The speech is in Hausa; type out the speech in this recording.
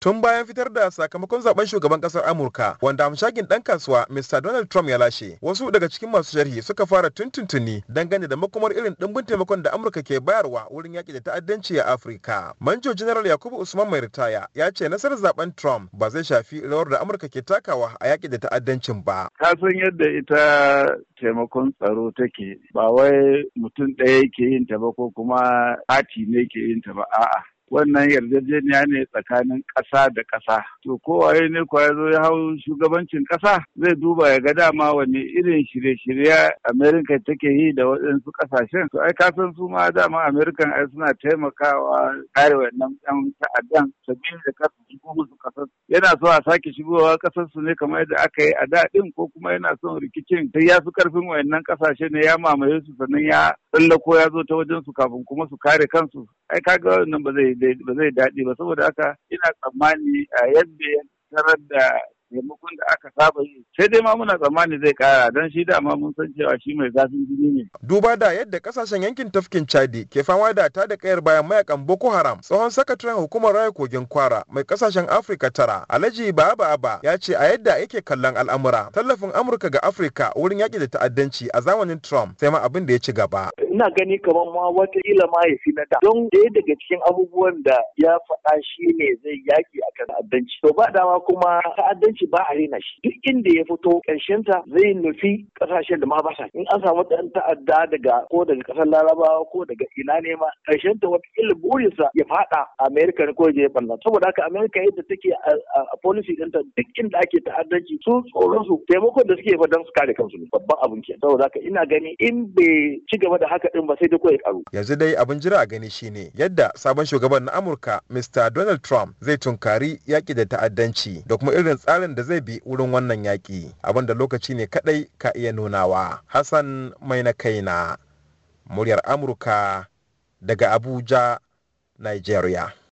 tun bayan fitar da sakamakon zaɓen shugaban ƙasar Amurka wanda hamshakin dan kasuwa Mr. Donald Trump ya lashe. Wasu daga cikin masu sharhi suka fara tuntuntuni dangane da makomar irin dimbin taimakon da Amurka ke bayarwa wurin yaki da ta'addanci a Afirka. Manjo General Yakubu Usman mai ritaya ya ce nasarar zaɓen Trump ba zai shafi rawar da Amurka ke takawa a yaki da ta'addancin ba. Ka san yadda ita taimakon tsaro take ba wai mutum ɗaya ke yin ta ba ko kuma hati ne ke yin ta ba a'a. Wannan yarjejeniya ne tsakanin ƙasa da ƙasa. To kowaye ne kuwa ya zo ya hau shugabancin ƙasa zai duba ya ga dama wani irin shirye-shirye Amerika take yi da waɗansu ƙasashen. To ai kasan su ma dama Amerikan ai suna taimakawa kare wannan ɗan ta'addan sabili da kasu shigo musu ƙasar. Yana so a sake shigowa ƙasar su ne kamar yadda aka yi a da ɗin ko kuma yana son rikicin sai ya fi ƙarfin wayannan ƙasashe ne ya mamaye su sannan ya tsallako ya zo ta wajen su kafin kuma su kare kansu. Ai kaga wannan ba zai daɗi ba saboda haka ina tsammani a yadda ya tarar da taimakon da aka saba yi sai dai ma muna tsammani zai kara don shi dama mun san cewa shi mai zafin jini ne. Duba da yadda ƙasashen yankin tafkin Chadi ke fama da ta da kayar bayan mayaƙan Boko Haram tsohon sakataren hukumar raya kogin kwara mai ƙasashen Afirka tara Alhaji Baba Aba ya ce a yadda yake kallon al'amura tallafin Amurka ga Afirka wurin yaƙi da ta'addanci a zamanin Trump sai ma abin da ya ci gaba. Ina gani kamar ma wataƙila ma ya fi na da don ɗaya daga cikin abubuwan da ya faɗa shi ne zai yaƙi akan ta'addanci. To ba dama kuma ta'addanci shi ba a rena shi. Duk inda ya fito ta zai nufi ƙasashen da ma ba sa. In an samu ɗan ta'adda daga ko daga ƙasar larabawa ko daga ina ne ma ta wata illa burinsa ya faɗa amerika ne ko ya je ɓanna saboda haka amerika yadda take a policy ɗinta duk inda ake ta'addanci su tsoron su taimakon da suke don su kare kansu babban abin ke saboda haka ina gani in bai ci gaba da haka din ba sai dai ya karu yanzu dai abin jira a gani shine yadda sabon shugaban na amurka mr donald trump zai tunkari yaƙi da ta'addanci da kuma irin tsarin da zai bi wurin wannan yaƙi abin da lokaci ne kadai ka iya nunawa. Hassan mai na kaina muryar amurka daga abuja nigeria.